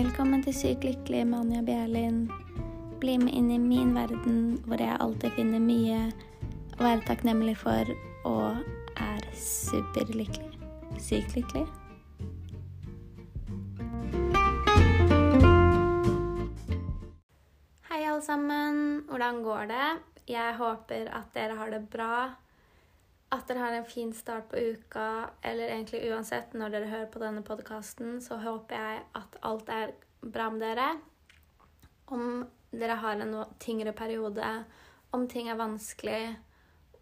Velkommen til Sykt lykkelig med Anja Bjerlin. Bli med inn i min verden hvor jeg alltid finner mye å være takknemlig for og er superlykkelig. Sykt lykkelig. Hei, alle sammen. Hvordan går det? Jeg håper at dere har det bra. At dere har en fin start på uka, eller egentlig uansett når dere hører på denne podkasten, så håper jeg at alt er bra med dere. Om dere har en tyngre periode, om ting er vanskelig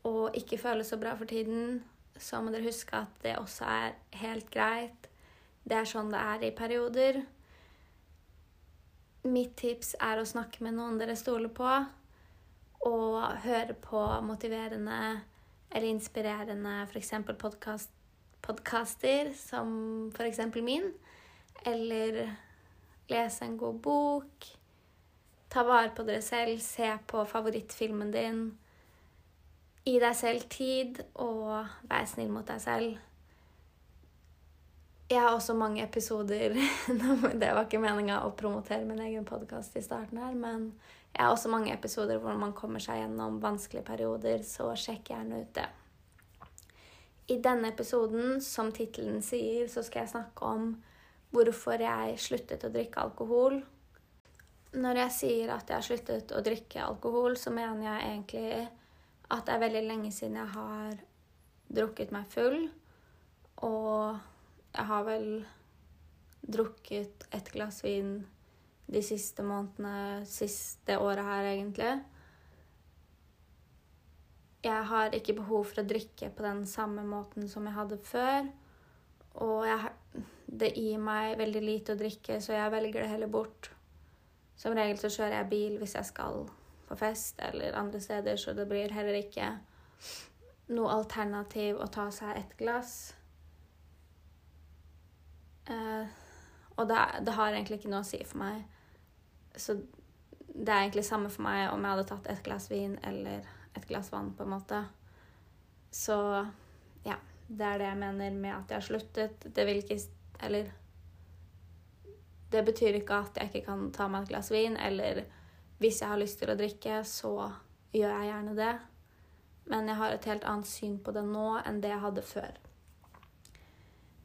og ikke føles så bra for tiden, så må dere huske at det også er helt greit. Det er sånn det er i perioder. Mitt tips er å snakke med noen dere stoler på, og høre på motiverende eller inspirerende f.eks. Podcast, podkaster som f.eks. min. Eller lese en god bok. Ta vare på dere selv. Se på favorittfilmen din. Gi deg selv tid, og vær snill mot deg selv. Jeg har også mange episoder Det var ikke meninga å promotere min egen podkast i starten her, men jeg har også mange episoder hvor man kommer seg gjennom vanskelige perioder, så sjekk gjerne ut det. I denne episoden, som tittelen sier, så skal jeg snakke om hvorfor jeg sluttet å drikke alkohol. Når jeg sier at jeg har sluttet å drikke alkohol, så mener jeg egentlig at det er veldig lenge siden jeg har drukket meg full. Og jeg har vel drukket et glass vin de siste månedene, siste året her, egentlig. Jeg har ikke behov for å drikke på den samme måten som jeg hadde før. Og jeg, det gir meg veldig lite å drikke, så jeg velger det heller bort. Som regel så kjører jeg bil hvis jeg skal på fest eller andre steder, så det blir heller ikke noe alternativ å ta seg et glass. Eh, og det, det, har egentlig ikke noe å si for meg. Så det er egentlig samme for meg om jeg hadde tatt et glass vin eller et glass vann, på en måte. Så ja. Det er det jeg mener med at jeg har sluttet. Det vil ikke Eller Det betyr ikke at jeg ikke kan ta meg et glass vin, eller hvis jeg har lyst til å drikke, så gjør jeg gjerne det. Men jeg har et helt annet syn på det nå enn det jeg hadde før.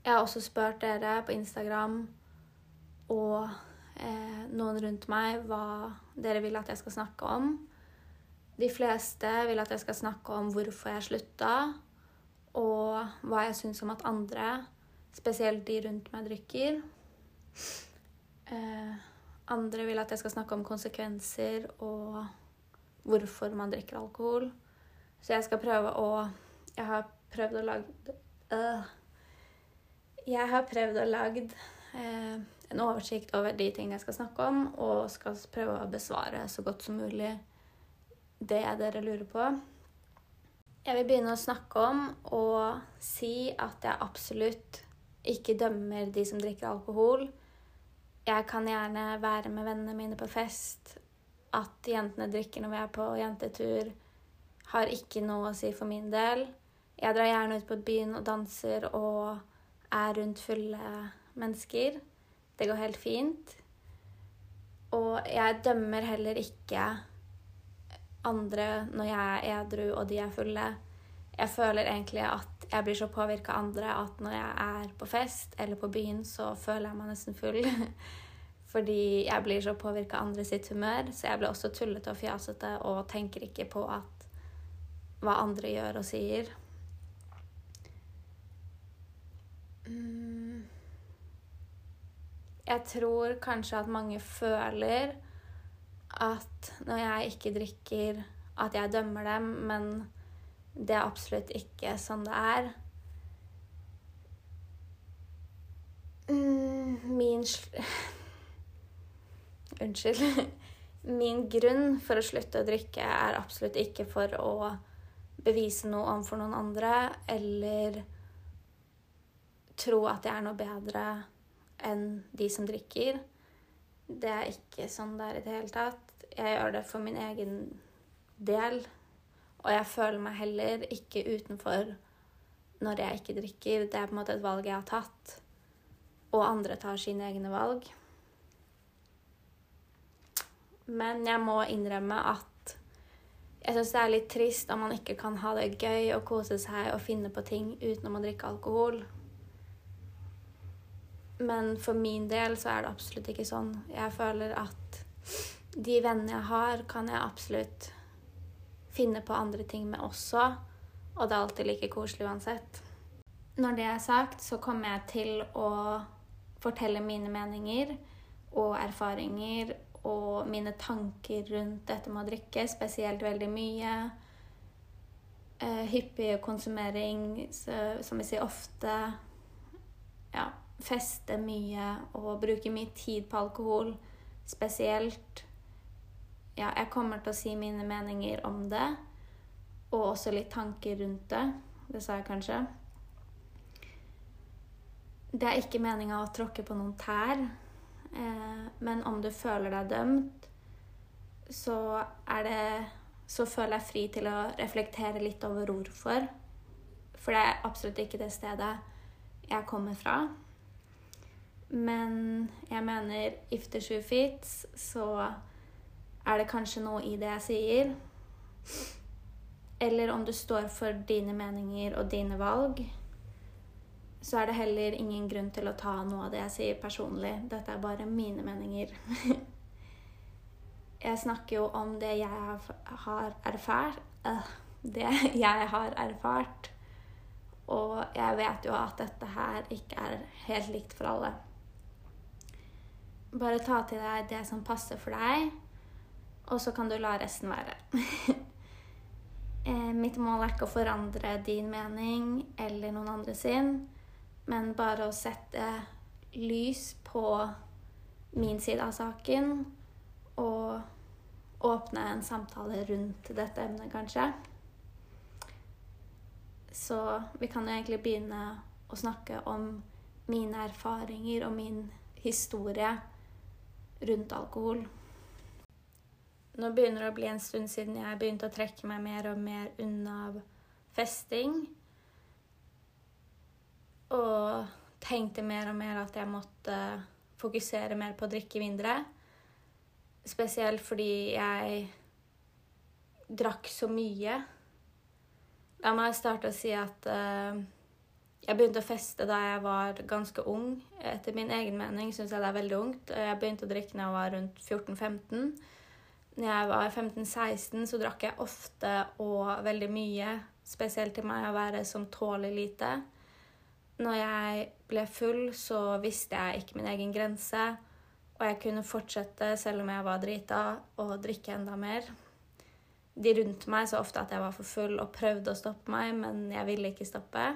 Jeg har også spurt dere på Instagram og eh, noen rundt meg hva dere vil at jeg skal snakke om. De fleste vil at jeg skal snakke om hvorfor jeg slutta, og hva jeg syns om at andre, spesielt de rundt meg, drikker. Eh, andre vil at jeg skal snakke om konsekvenser og hvorfor man drikker alkohol. Så jeg skal prøve å Jeg har prøvd å lage øh. Jeg har prøvd å lage eh, en oversikt over de tingene jeg skal snakke om, og skal prøve å besvare så godt som mulig det dere lurer på. Jeg vil begynne å snakke om og si at jeg absolutt ikke dømmer de som drikker alkohol. Jeg kan gjerne være med vennene mine på fest. At jentene drikker når vi er på jentetur, har ikke noe å si for min del. Jeg drar gjerne ut på byen og danser og er rundt fulle mennesker. Det går helt fint. Og jeg dømmer heller ikke andre når jeg er edru og de er fulle. Jeg føler egentlig at jeg blir så påvirka av andre at når jeg er på fest eller på byen, så føler jeg meg nesten full. Fordi jeg blir så påvirka av andre sitt humør. Så jeg blir også tullete og fjasete og tenker ikke på at hva andre gjør og sier. Mm. Jeg tror kanskje at mange føler at når jeg ikke drikker, at jeg dømmer dem, men det er absolutt ikke sånn det er. Mm, min Unnskyld. Min grunn for å slutte å drikke er absolutt ikke for å bevise noe overfor noen andre eller tro at jeg er noe bedre enn de som drikker. Det er ikke sånn det er i det hele tatt. Jeg gjør det for min egen del. Og jeg føler meg heller ikke utenfor når jeg ikke drikker. Det er på en måte et valg jeg har tatt. Og andre tar sine egne valg. Men jeg må innrømme at jeg syns det er litt trist om man ikke kan ha det gøy og kose seg og finne på ting uten å drikke alkohol. Men for min del så er det absolutt ikke sånn. Jeg føler at de vennene jeg har, kan jeg absolutt finne på andre ting med også. Og det er alltid like koselig uansett. Når det er sagt, så kommer jeg til å fortelle mine meninger og erfaringer og mine tanker rundt dette med å drikke, spesielt veldig mye. Uh, hyppig konsumering, som vi sier ofte. Ja, feste mye og bruke mye tid på alkohol spesielt. Ja, jeg kommer til å si mine meninger om det, og også litt tanker rundt det. Det sa jeg kanskje. Det er ikke meninga å tråkke på noen tær, eh, men om du føler deg dømt, så er det Så føler jeg fri til å reflektere litt over hvorfor. For det er absolutt ikke det stedet jeg kommer fra. Men jeg mener if the shoe fits, så er det kanskje noe i det jeg sier. Eller om du står for dine meninger og dine valg, så er det heller ingen grunn til å ta noe av det jeg sier personlig. Dette er bare mine meninger. jeg snakker jo om det jeg har erfart. Uh, det jeg har erfart. Og jeg vet jo at dette her ikke er helt likt for alle. Bare ta til deg det som passer for deg, og så kan du la resten være. Eh, mitt mål er ikke å forandre din mening eller noen andre sin, men bare å sette lys på min side av saken og åpne en samtale rundt dette emnet, kanskje. Så vi kan jo egentlig begynne å snakke om mine erfaringer og min historie rundt alkohol. Nå begynner det å bli en stund siden jeg begynte å trekke meg mer og mer unna festing. Og tenkte mer og mer at jeg måtte fokusere mer på å drikke mindre. Spesielt fordi jeg drakk så mye. La meg starte å si at uh, jeg begynte å feste da jeg var ganske ung. Etter min egen mening syns jeg det er veldig ungt. Jeg begynte å drikke da jeg var rundt 14-15. Når jeg var 15-16, så drakk jeg ofte og veldig mye. Spesielt til meg å være som tåler lite. Når jeg ble full, så visste jeg ikke min egen grense. Og jeg kunne fortsette, selv om jeg var drita, å drikke enda mer. De rundt meg så ofte at jeg var for full og prøvde å stoppe meg, men jeg ville ikke stoppe.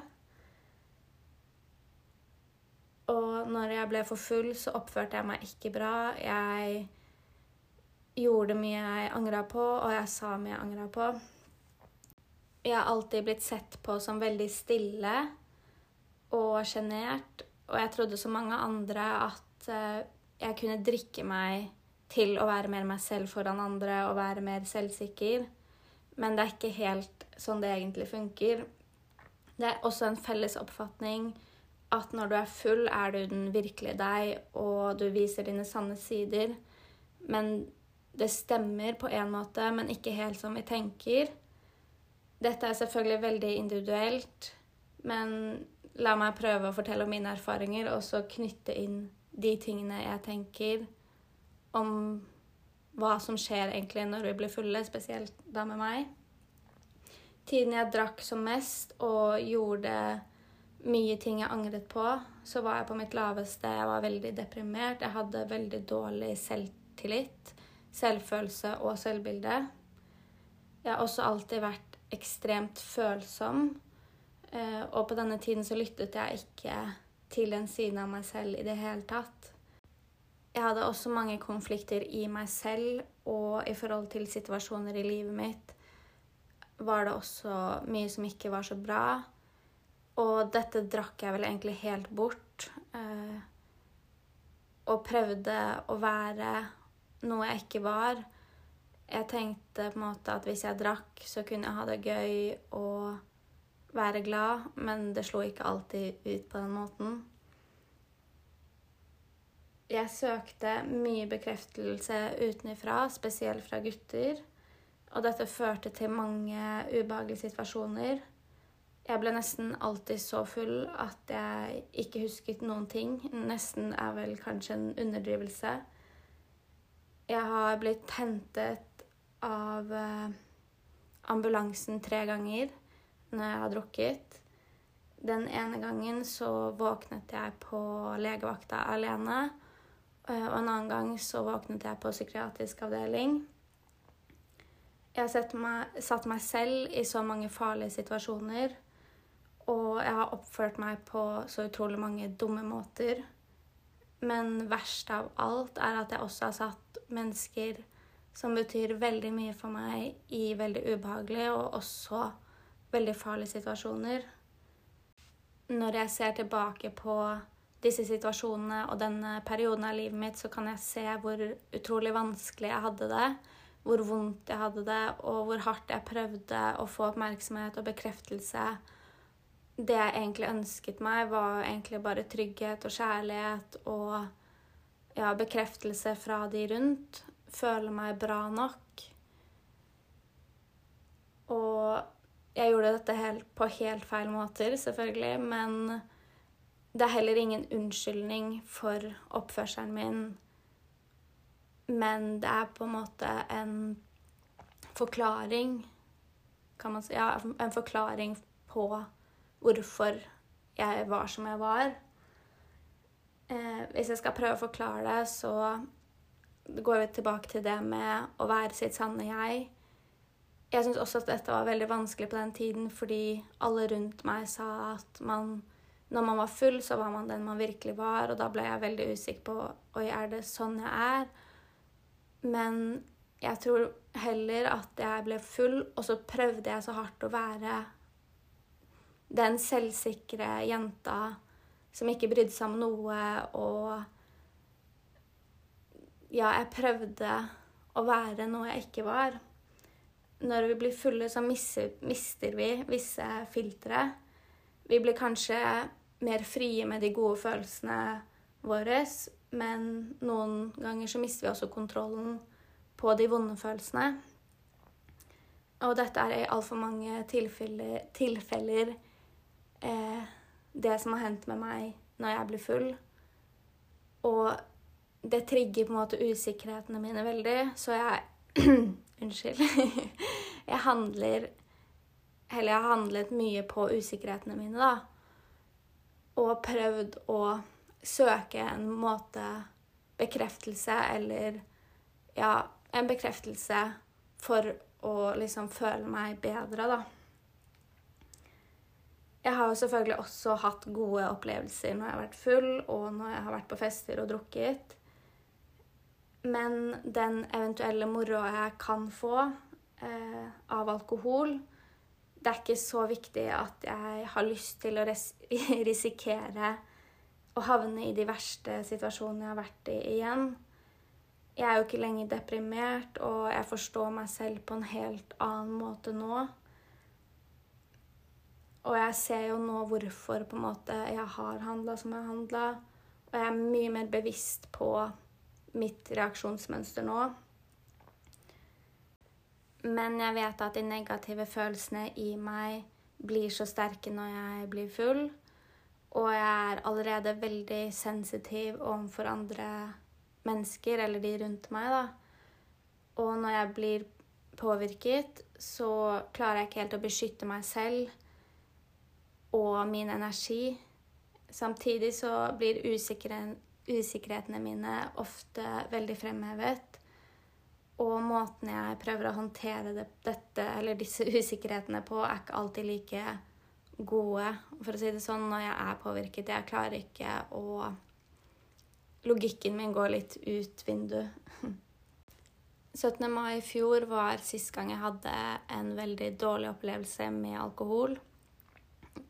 Og når jeg ble for full, så oppførte jeg meg ikke bra. Jeg gjorde mye jeg angra på, og jeg sa mye jeg angra på. Jeg har alltid blitt sett på som veldig stille og sjenert. Og jeg trodde som mange andre at eh, jeg kunne drikke meg til å være mer meg selv foran andre og være mer selvsikker. Men det er ikke helt sånn det egentlig funker. Det er også en felles oppfatning at når du er full, er du den virkelige deg, og du viser dine sanne sider. Men det stemmer på en måte, men ikke helt som vi tenker. Dette er selvfølgelig veldig individuelt, men la meg prøve å fortelle om mine erfaringer, og så knytte inn de tingene jeg tenker om hva som skjer egentlig når vi blir fulle, spesielt da med meg. Tiden jeg drakk som mest og gjorde mye ting jeg angret på. Så var jeg på mitt laveste. Jeg var veldig deprimert. Jeg hadde veldig dårlig selvtillit, selvfølelse og selvbilde. Jeg har også alltid vært ekstremt følsom. Eh, og på denne tiden så lyttet jeg ikke til den siden av meg selv i det hele tatt. Jeg hadde også mange konflikter i meg selv, og i forhold til situasjoner i livet mitt var det også mye som ikke var så bra. Og dette drakk jeg vel egentlig helt bort. Eh, og prøvde å være noe jeg ikke var. Jeg tenkte på en måte at hvis jeg drakk, så kunne jeg ha det gøy og være glad, men det slo ikke alltid ut på den måten. jeg søkte mye bekreftelse utenfra, spesielt fra gutter. Og dette førte til mange ubehagelige situasjoner. Jeg ble nesten alltid så full at jeg ikke husket noen ting. Nesten er vel kanskje en underdrivelse. Jeg har blitt hentet av eh, ambulansen tre ganger når jeg har drukket. Den ene gangen så våknet jeg på legevakta alene. Eh, og en annen gang så våknet jeg på psykiatrisk avdeling. Jeg har satt meg selv i så mange farlige situasjoner. Og jeg har oppført meg på så utrolig mange dumme måter. Men verst av alt er at jeg også har satt mennesker som betyr veldig mye for meg, i veldig ubehagelige og også veldig farlige situasjoner. Når jeg ser tilbake på disse situasjonene og denne perioden av livet mitt, så kan jeg se hvor utrolig vanskelig jeg hadde det, hvor vondt jeg hadde det, og hvor hardt jeg prøvde å få oppmerksomhet og bekreftelse det jeg egentlig ønsket meg, var egentlig bare trygghet og kjærlighet og ja, bekreftelse fra de rundt. Føle meg bra nok. Og jeg gjorde dette helt, på helt feil måter, selvfølgelig, men det er heller ingen unnskyldning for oppførselen min. Men det er på en måte en forklaring Kan man si Ja, en forklaring på hvorfor jeg var som jeg var. Eh, hvis jeg skal prøve å forklare det, så går vi tilbake til det med å være sitt sanne jeg. Jeg syns også at dette var veldig vanskelig på den tiden fordi alle rundt meg sa at man når man var full, så var man den man virkelig var, og da ble jeg veldig usikker på Oi, er det sånn jeg er? Men jeg tror heller at jeg ble full, og så prøvde jeg så hardt å være den selvsikre jenta som ikke brydde seg om noe, og Ja, jeg prøvde å være noe jeg ikke var. Når vi blir fulle, så mister vi visse filtre. Vi blir kanskje mer frie med de gode følelsene våre, men noen ganger så mister vi også kontrollen på de vonde følelsene. Og dette er i altfor mange tilfeller, tilfeller eh, det som har hendt med meg når jeg blir full. Og det trigger på en måte usikkerhetene mine veldig, så jeg Unnskyld. jeg handler Eller jeg har handlet mye på usikkerhetene mine, da. Og prøvd å søke en måte bekreftelse eller Ja, en bekreftelse for å liksom føle meg bedre, da. Jeg har jo selvfølgelig også hatt gode opplevelser når jeg har vært full, og når jeg har vært på fester og drukket. Men den eventuelle moroa jeg kan få eh, av alkohol, det er ikke så viktig at jeg har lyst til å risikere å havne i de verste situasjonene jeg har vært i igjen. Jeg er jo ikke lenger deprimert, og jeg forstår meg selv på en helt annen måte nå. Og jeg ser jo nå hvorfor på en måte jeg har handla som jeg har handla. Og jeg er mye mer bevisst på mitt reaksjonsmønster nå. Men jeg vet at de negative følelsene i meg blir så sterke når jeg blir full. Og jeg er allerede veldig sensitiv overfor andre mennesker, eller de rundt meg, da. Og når jeg blir påvirket, så klarer jeg ikke helt å beskytte meg selv og min energi. Samtidig så blir usikkerhetene mine ofte veldig fremhevet. Og måten jeg prøver å håndtere det, dette, eller disse usikkerhetene på, er ikke alltid like gode. For å si det sånn, når jeg er påvirket Jeg klarer ikke å Logikken min går litt ut vinduet. 17. mai i fjor var sist gang jeg hadde en veldig dårlig opplevelse med alkohol.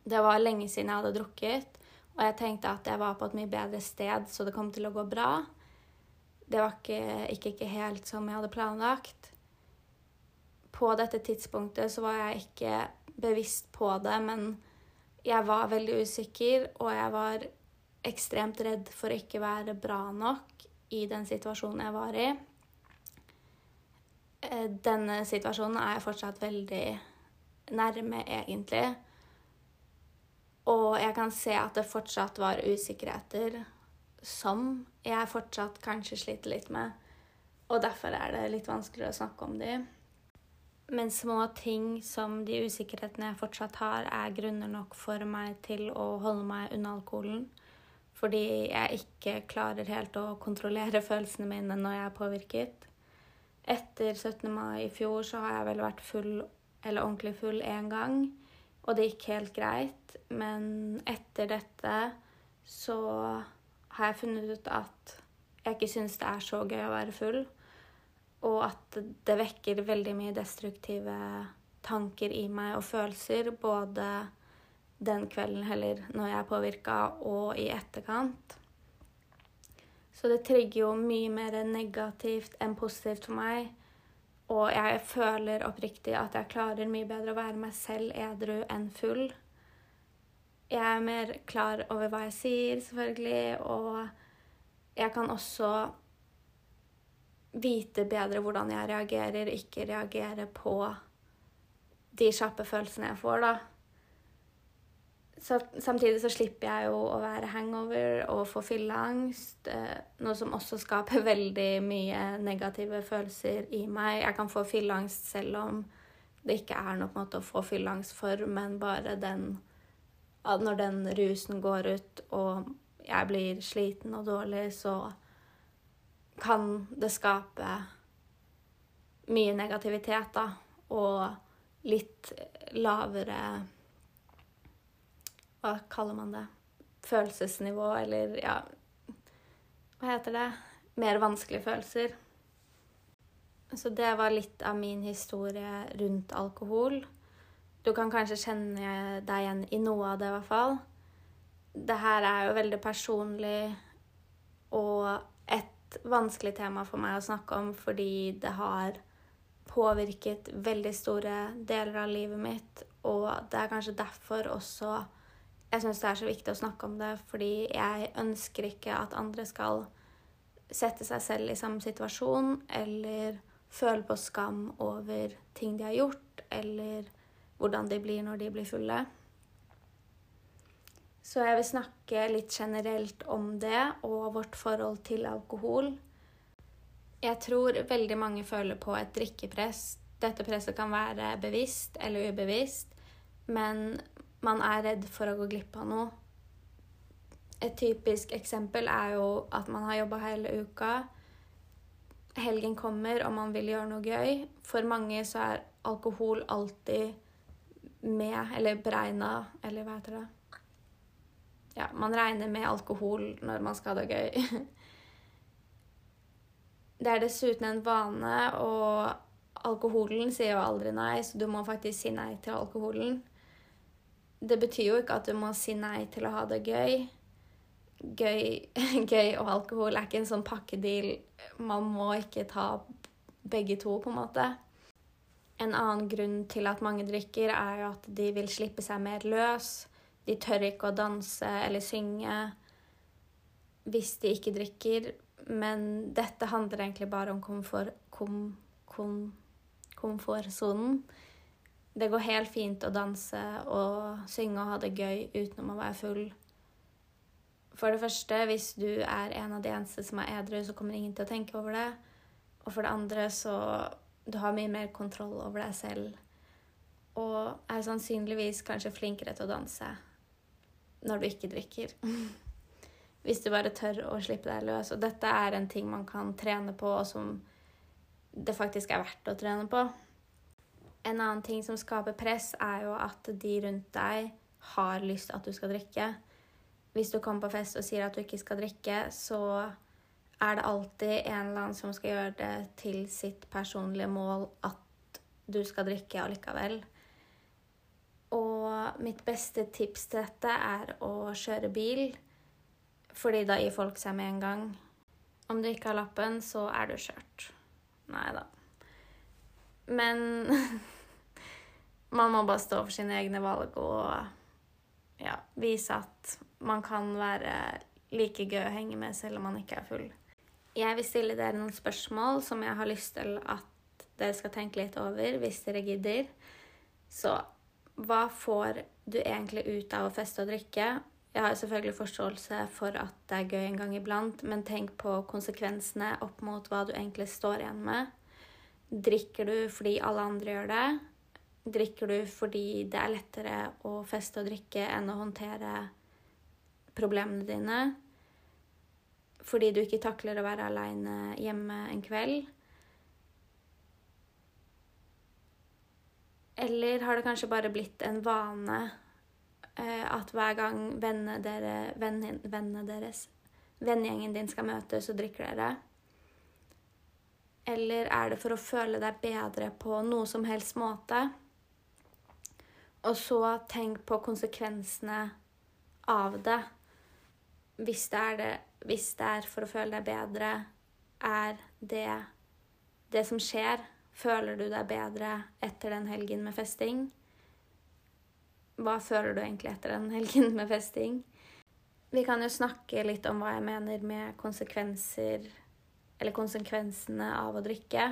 Det var lenge siden jeg hadde drukket, og jeg tenkte at jeg var på et mye bedre sted, så det kom til å gå bra. Det var ikke, ikke, ikke helt som jeg hadde planlagt. På dette tidspunktet så var jeg ikke bevisst på det, men jeg var veldig usikker, og jeg var ekstremt redd for å ikke være bra nok i den situasjonen jeg var i. Eh, denne situasjonen er jeg fortsatt veldig nærme, egentlig. Og jeg kan se at det fortsatt var usikkerheter som jeg fortsatt kanskje sliter litt med. Og derfor er det litt vanskeligere å snakke om de. Men små ting som de usikkerhetene jeg fortsatt har, er grunner nok for meg til å holde meg unna alkoholen. Fordi jeg ikke klarer helt å kontrollere følelsene mine når jeg er påvirket. Etter 17. mai i fjor så har jeg vel vært full, eller ordentlig full, én gang. Og det gikk helt greit. Men etter dette så har jeg funnet ut at jeg ikke syns det er så gøy å være full. Og at det vekker veldig mye destruktive tanker i meg og følelser. Både den kvelden heller når jeg er påvirka, og i etterkant. Så det trigger jo mye mer negativt enn positivt for meg. Og jeg føler oppriktig at jeg klarer mye bedre å være meg selv edru enn full. Jeg er mer klar over hva jeg sier, selvfølgelig, og jeg kan også vite bedre hvordan jeg reagerer, ikke reagere på de kjappe følelsene jeg får, da. Så, samtidig så slipper jeg jo å være hangover og få fylleangst, eh, noe som også skaper veldig mye negative følelser i meg. Jeg kan få fylleangst selv om det ikke er noe på en måte å få fylleangst for, men bare den Når den rusen går ut og jeg blir sliten og dårlig, så kan det skape mye negativitet, da. Og litt lavere Hva kaller man det? Følelsesnivå, eller ja Hva heter det? Mer vanskelige følelser. Så det var litt av min historie rundt alkohol. Du kan kanskje kjenne deg igjen i noe av det, i hvert fall. Det her er jo veldig personlig og et vanskelig tema for meg å snakke om fordi det har påvirket veldig store deler av livet mitt. Og det er kanskje derfor også jeg syns det er så viktig å snakke om det, fordi jeg ønsker ikke at andre skal sette seg selv i samme situasjon eller føle på skam over ting de har gjort, eller hvordan de blir når de blir fulle. Så jeg vil snakke litt generelt om det og vårt forhold til alkohol. Jeg tror veldig mange føler på et drikkepress. Dette presset kan være bevisst eller ubevisst, men man er redd for å gå glipp av noe. Et typisk eksempel er jo at man har jobba hele uka. Helgen kommer, og man vil gjøre noe gøy. For mange så er alkohol alltid med, eller beregna, eller hva heter det ja, man regner med alkohol når man skal ha det gøy. Det er dessuten en vane, og alkoholen sier jo aldri nei, så du må faktisk si nei til alkoholen. Det betyr jo ikke at du må si nei til å ha det gøy. Gøy, gøy og alkohol er ikke en sånn pakkedeal. Man må ikke ta begge to, på en måte. En annen grunn til at mange drikker, er jo at de vil slippe seg mer løs. De tør ikke å danse eller synge hvis de ikke drikker. Men dette handler egentlig bare om komfort, kom, kom, komfortsonen. Det går helt fint å danse og synge og ha det gøy utenom å være full. For det første, hvis du er en av de eneste som er edru, så kommer ingen til å tenke over det. Og for det andre så du har mye mer kontroll over deg selv. Og er sannsynligvis kanskje flinkere til å danse når du ikke drikker. Hvis du bare tør å slippe deg løs. Og dette er en ting man kan trene på, og som det faktisk er verdt å trene på. En annen ting som skaper press, er jo at de rundt deg har lyst at du skal drikke. Hvis du kommer på fest og sier at du ikke skal drikke, så er det alltid en eller annen som skal gjøre det til sitt personlige mål at du skal drikke allikevel. Og mitt beste tips til dette er å kjøre bil, fordi da gir folk seg med en gang. Om du ikke har lappen, så er du kjørt. Nei da. Men man må bare stå for sine egne valg og ja, vise at man kan være like gøy å henge med selv om man ikke er full. Jeg vil stille dere noen spørsmål som jeg har lyst til at dere skal tenke litt over, hvis dere gidder. Så hva får du egentlig ut av å feste og drikke? Jeg har selvfølgelig forståelse for at det er gøy en gang iblant, men tenk på konsekvensene opp mot hva du egentlig står igjen med. Drikker du fordi alle andre gjør det? Drikker du fordi det er lettere å feste og drikke enn å håndtere problemene dine? Fordi du ikke takler å være aleine hjemme en kveld? Eller har det kanskje bare blitt en vane eh, at hver gang vennene, dere, vennene deres, vennegjengen din skal møtes, så drikker dere? Eller er det for å føle deg bedre på noe som helst måte? Og så tenk på konsekvensene av det. Hvis det, er det, hvis det er for å føle deg bedre, er det det som skjer. Føler du deg bedre etter den helgen med festing? Hva føler du egentlig etter den helgen med festing? Vi kan jo snakke litt om hva jeg mener med konsekvenser Eller konsekvensene av å drikke.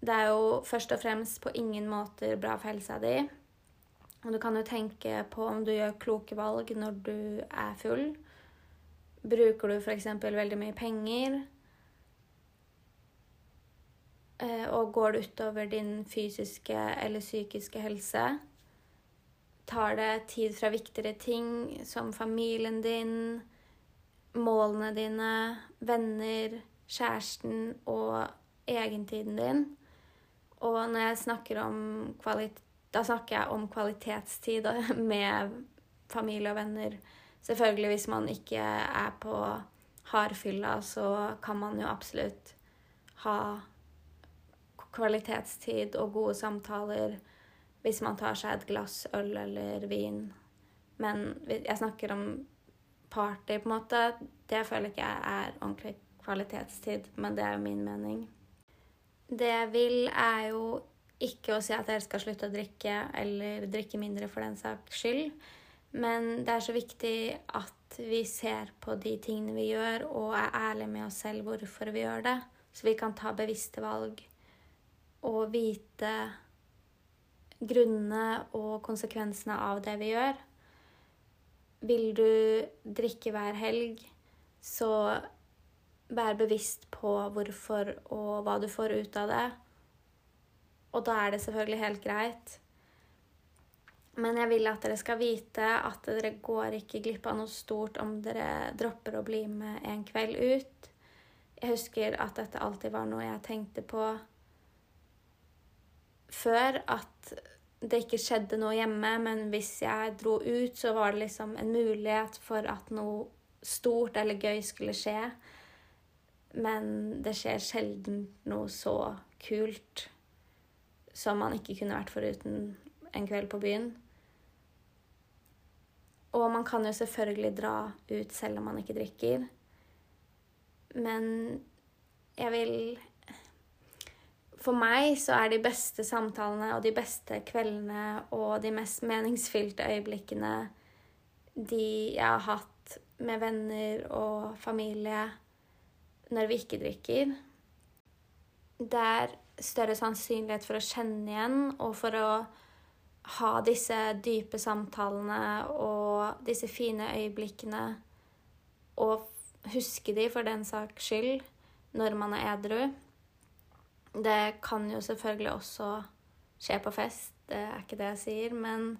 Det er jo først og fremst på ingen måter bra for helsa di. Og du kan jo tenke på om du gjør kloke valg når du er full. Bruker du f.eks. veldig mye penger? Eh, og går det utover din fysiske eller psykiske helse? Tar det tid fra viktigere ting som familien din, målene dine, venner, kjæresten og egentiden din? Og når jeg snakker om kvalitet da snakker jeg om kvalitetstid med familie og venner. Selvfølgelig, hvis man ikke er på hardfylla, så kan man jo absolutt ha kvalitetstid og gode samtaler hvis man tar seg et glass øl eller vin. Men jeg snakker om party, på en måte. Det føler ikke jeg er ordentlig kvalitetstid, men det er jo min mening. Det jeg vil, er jo ikke å si at jeg skal slutte å drikke, eller drikke mindre for den saks skyld. Men det er så viktig at vi ser på de tingene vi gjør, og er ærlige med oss selv hvorfor vi gjør det. Så vi kan ta bevisste valg og vite grunnene og konsekvensene av det vi gjør. Vil du drikke hver helg, så vær bevisst på hvorfor og hva du får ut av det. Og da er det selvfølgelig helt greit. Men jeg vil at dere skal vite at dere går ikke glipp av noe stort om dere dropper å bli med en kveld ut. Jeg husker at dette alltid var noe jeg tenkte på før. At det ikke skjedde noe hjemme, men hvis jeg dro ut, så var det liksom en mulighet for at noe stort eller gøy skulle skje. Men det skjer sjelden noe så kult som man ikke kunne vært foruten en kveld på byen. Og man kan jo selvfølgelig dra ut selv om man ikke drikker. Men jeg vil For meg så er de beste samtalene og de beste kveldene og de mest meningsfylte øyeblikkene de jeg har hatt med venner og familie når vi ikke drikker. Der større sannsynlighet for å kjenne igjen og for å ha disse dype samtalene og disse fine øyeblikkene og huske de for den saks skyld når man er edru. Det kan jo selvfølgelig også skje på fest, det er ikke det jeg sier, men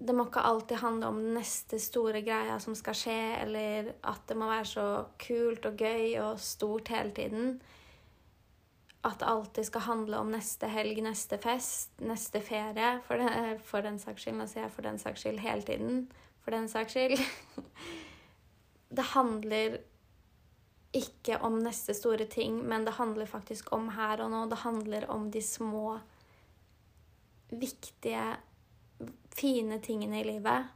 det må ikke alltid handle om den neste store greia som skal skje, eller at det må være så kult og gøy og stort hele tiden at det alltid skal handle om neste helg, neste fest, neste ferie. For, det, for den saks skyld. Nå sier jeg for den saks skyld hele tiden. For den saks skyld. Det handler ikke om neste store ting, men det handler faktisk om her og nå. Det handler om de små, viktige, fine tingene i livet.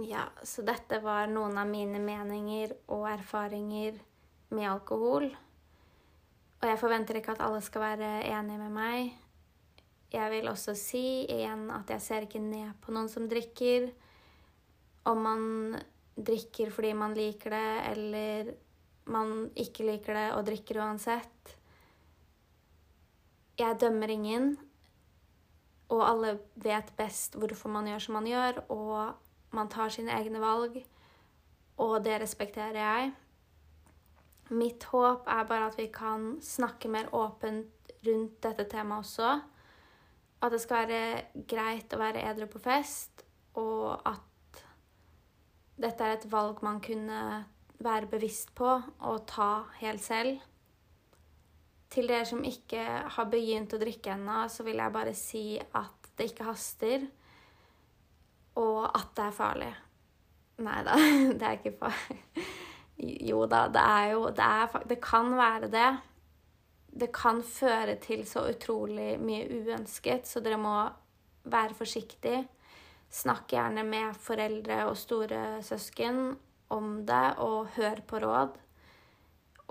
Ja, så dette var noen av mine meninger og erfaringer med alkohol. Og jeg forventer ikke at alle skal være enige med meg. Jeg vil også si igjen at jeg ser ikke ned på noen som drikker. om man drikker fordi man liker det, eller man ikke liker det og drikker uansett. Jeg dømmer ingen, og alle vet best hvorfor man gjør som man gjør, og man tar sine egne valg, og det respekterer jeg. Mitt håp er bare at vi kan snakke mer åpent rundt dette temaet også. At det skal være greit å være edru på fest, og at dette er et valg man kunne være bevisst på og ta helt selv. Til dere som ikke har begynt å drikke ennå, så vil jeg bare si at det ikke haster, og at det er farlig. Nei da, det er ikke farlig. Jo da, det er jo det, er, det kan være det. Det kan føre til så utrolig mye uønsket, så dere må være forsiktige. Snakk gjerne med foreldre og store søsken om det, og hør på råd.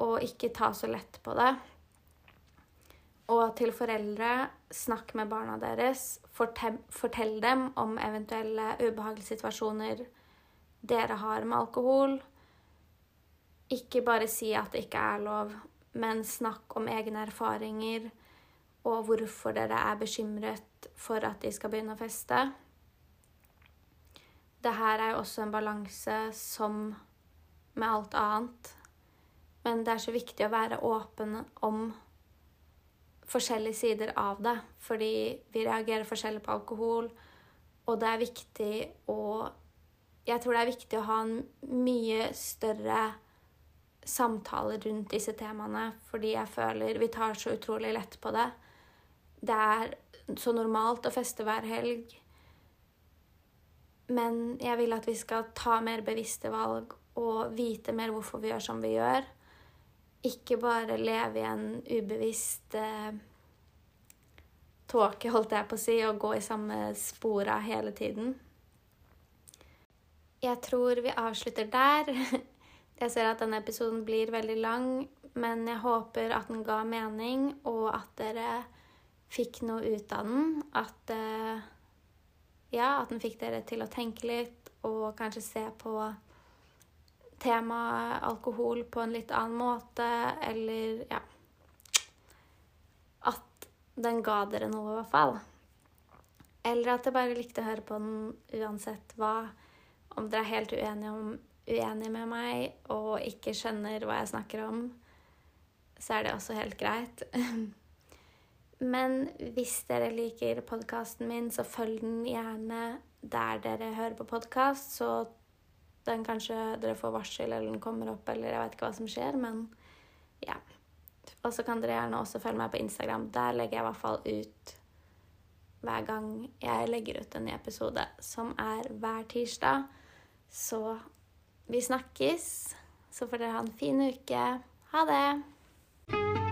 Og ikke ta så lett på det. Og til foreldre, snakk med barna deres. Fortell dem om eventuelle ubehagelige situasjoner dere har med alkohol. Ikke bare si at det ikke er lov, men snakk om egne erfaringer og hvorfor dere er bekymret for at de skal begynne å feste det her er jo også en balanse som med alt annet. Men det er så viktig å være åpen om forskjellige sider av det. Fordi vi reagerer forskjellig på alkohol, og det er viktig å Jeg tror det er viktig å ha en mye større samtale rundt disse temaene, fordi jeg føler vi tar så utrolig lett på det. Det er så normalt å feste hver helg. Men jeg vil at vi skal ta mer bevisste valg og vite mer hvorfor vi gjør som vi gjør. Ikke bare leve i en ubevisst eh, tåke, holdt jeg på å si, og gå i samme spora hele tiden. Jeg tror vi avslutter der. Jeg ser at denne episoden blir veldig lang, men jeg håper at den ga mening, og at dere fikk noe ut av den. At eh, ja, at den fikk dere til å tenke litt og kanskje se på temaet alkohol på en litt annen måte, eller ja At den ga dere noe, i hvert fall. Eller at jeg bare likte å høre på den uansett hva Om dere er helt uenige, om, uenige med meg og ikke skjønner hva jeg snakker om, så er det også helt greit. Men hvis dere liker podkasten min, så følg den gjerne der dere hører på podkast, så den kanskje dere får varsel, eller den kommer opp, eller jeg vet ikke hva som skjer, men ja. Og så kan dere gjerne også følge meg på Instagram. Der legger jeg i hvert fall ut hver gang jeg legger ut en ny episode, som er hver tirsdag. Så vi snakkes. Så får dere ha en fin uke. Ha det!